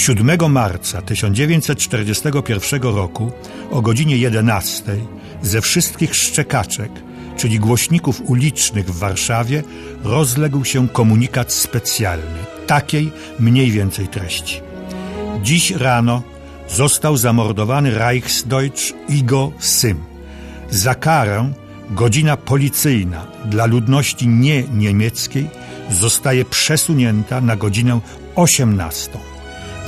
7 marca 1941 roku o godzinie 11 ze wszystkich szczekaczek, czyli głośników ulicznych w Warszawie, rozległ się komunikat specjalny, takiej mniej więcej treści. Dziś rano został zamordowany Reichsdeutsch Igo Sym. Za karę godzina policyjna dla ludności nie niemieckiej zostaje przesunięta na godzinę 18.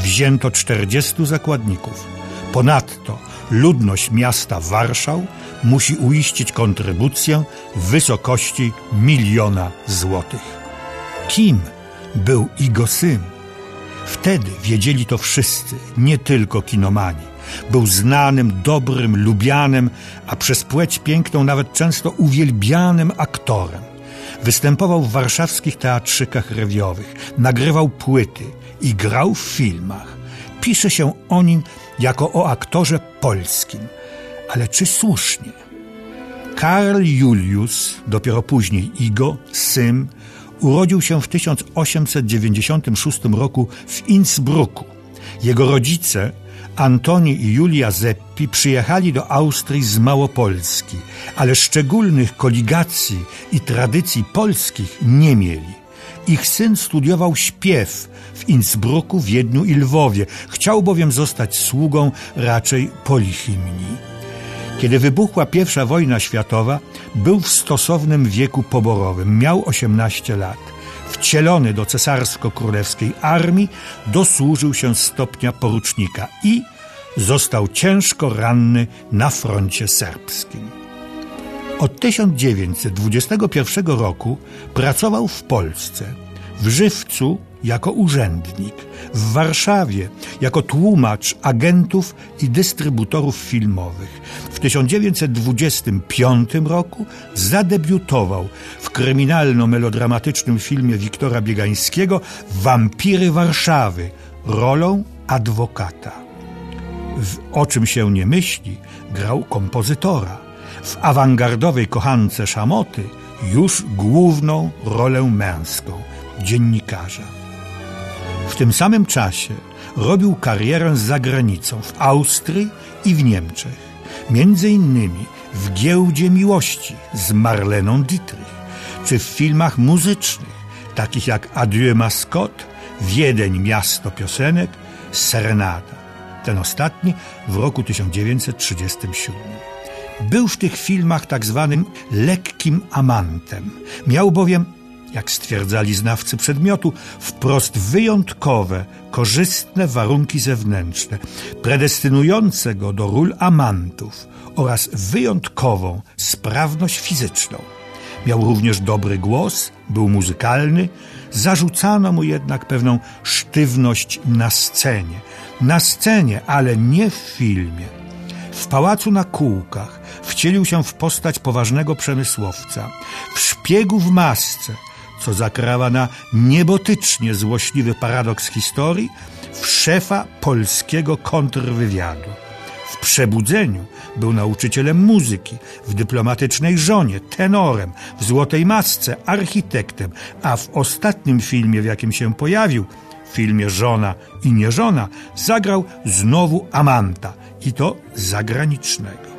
Wzięto 40 zakładników. Ponadto ludność miasta Warszał musi uiścić kontrybucję w wysokości miliona złotych. Kim był Igo Sym? Wtedy wiedzieli to wszyscy, nie tylko kinomani. Był znanym, dobrym, lubianym, a przez płeć piękną nawet często uwielbianym aktorem. Występował w warszawskich teatrzykach rewiowych, nagrywał płyty i grał w filmach. Pisze się o nim jako o aktorze polskim. Ale czy słusznie? Karl Julius, dopiero później Igo, Sym, urodził się w 1896 roku w Innsbrucku. Jego rodzice, Antoni i Julia Zeppi, przyjechali do Austrii z Małopolski, ale szczególnych koligacji i tradycji polskich nie mieli. Ich syn studiował śpiew w Innsbrucku, Wiedniu i Lwowie. Chciał bowiem zostać sługą raczej polihimni. Kiedy wybuchła I wojna światowa, był w stosownym wieku poborowym, miał 18 lat. Wcielony do cesarsko-królewskiej armii, dosłużył się stopnia porucznika i został ciężko ranny na froncie serbskim. Od 1921 roku pracował w Polsce, w Żywcu jako urzędnik, w Warszawie jako tłumacz agentów i dystrybutorów filmowych. W 1925 roku zadebiutował w kryminalno-melodramatycznym filmie Wiktora Biegańskiego Wampiry Warszawy rolą adwokata. W O czym się nie myśli grał kompozytora. W awangardowej kochance Szamoty już główną rolę męską dziennikarza. W tym samym czasie robił karierę za granicą w Austrii i w Niemczech, między innymi w Giełdzie Miłości z Marleną Dietrich, czy w filmach muzycznych, takich jak Adieu Mascot, Wiedeń Miasto Piosenek, Serenada. Ten ostatni w roku 1937. Był w tych filmach tak zwanym lekkim amantem. Miał bowiem jak stwierdzali znawcy przedmiotu, wprost wyjątkowe, korzystne warunki zewnętrzne, predestynujące go do ról amantów oraz wyjątkową sprawność fizyczną. Miał również dobry głos, był muzykalny, zarzucano mu jednak pewną sztywność na scenie. Na scenie, ale nie w filmie. W pałacu na kółkach wcielił się w postać poważnego przemysłowca. W szpiegu w masce – co zakrawa na niebotycznie złośliwy paradoks historii, w szefa polskiego kontrwywiadu. W przebudzeniu był nauczycielem muzyki, w dyplomatycznej żonie, tenorem, w złotej masce, architektem, a w ostatnim filmie, w jakim się pojawił, filmie Żona i nieżona, zagrał znowu Amanta i to zagranicznego.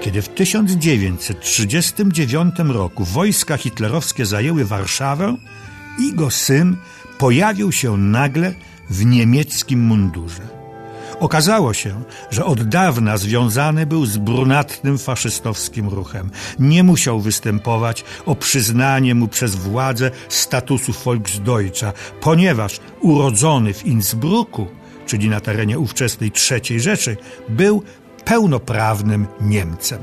Kiedy w 1939 roku wojska hitlerowskie zajęły Warszawę, jego syn pojawił się nagle w niemieckim mundurze. Okazało się, że od dawna związany był z brunatnym faszystowskim ruchem. Nie musiał występować o przyznanie mu przez władzę statusu Volksdeutscha, ponieważ urodzony w Innsbrucku, czyli na terenie ówczesnej III Rzeszy, był pełnoprawnym Niemcem.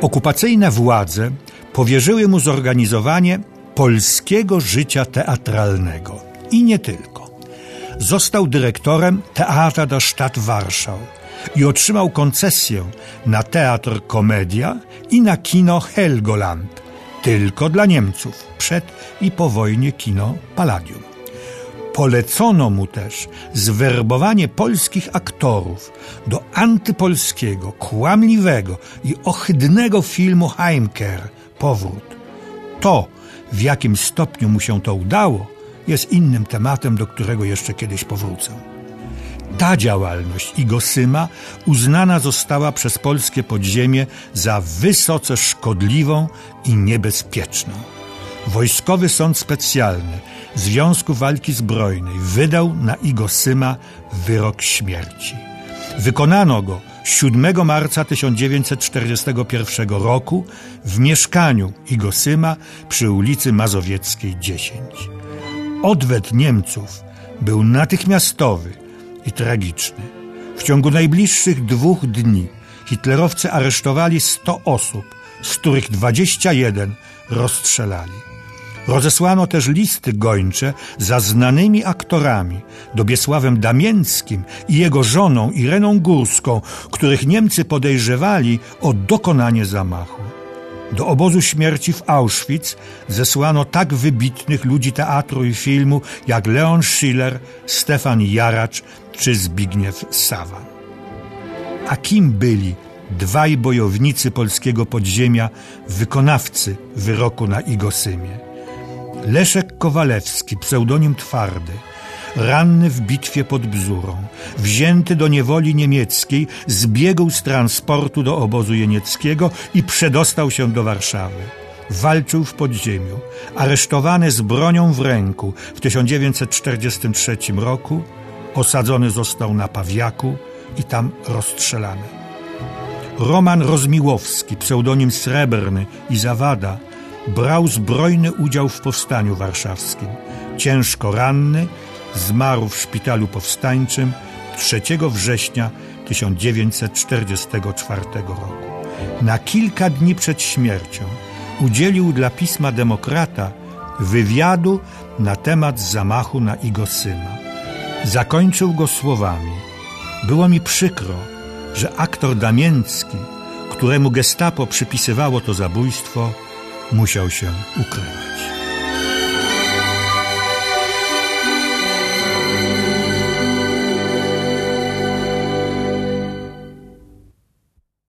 Okupacyjne władze powierzyły mu zorganizowanie polskiego życia teatralnego i nie tylko. Został dyrektorem Teatra der Stadt Warschau i otrzymał koncesję na teatr Komedia i na kino Helgoland, tylko dla Niemców, przed i po wojnie kino Palladium. Polecono mu też zwerbowanie polskich aktorów do antypolskiego, kłamliwego i ohydnego filmu Heimkehr Powrót. To, w jakim stopniu mu się to udało, jest innym tematem, do którego jeszcze kiedyś powrócę. Ta działalność Igosyma uznana została przez polskie podziemie za wysoce szkodliwą i niebezpieczną. Wojskowy Sąd Specjalny Związku Walki Zbrojnej wydał na Igosyma wyrok śmierci. Wykonano go 7 marca 1941 roku w mieszkaniu Igosyma przy ulicy Mazowieckiej 10. Odwet Niemców był natychmiastowy i tragiczny. W ciągu najbliższych dwóch dni hitlerowcy aresztowali 100 osób, z których 21 rozstrzelali. Rozesłano też listy gończe za znanymi aktorami, Dobiesławem Damięckim i jego żoną Ireną Górską, których Niemcy podejrzewali o dokonanie zamachu. Do obozu śmierci w Auschwitz zesłano tak wybitnych ludzi teatru i filmu jak Leon Schiller, Stefan Jaracz czy Zbigniew Sawan. A kim byli dwaj bojownicy polskiego podziemia, wykonawcy wyroku na Igosymie? Leszek Kowalewski, pseudonim Twardy, ranny w bitwie pod Bzurą, wzięty do niewoli niemieckiej, zbiegł z transportu do obozu jenieckiego i przedostał się do Warszawy. Walczył w podziemiu, aresztowany z bronią w ręku w 1943 roku, osadzony został na Pawiaku i tam rozstrzelany. Roman Rozmiłowski, pseudonim Srebrny i Zawada, brał zbrojny udział w powstaniu warszawskim. Ciężko ranny, zmarł w szpitalu powstańczym 3 września 1944 roku. Na kilka dni przed śmiercią udzielił dla pisma Demokrata wywiadu na temat zamachu na Igosyma. Zakończył go słowami: Było mi przykro, że aktor Damięcki, któremu gestapo przypisywało to zabójstwo, musiał się ukrywać.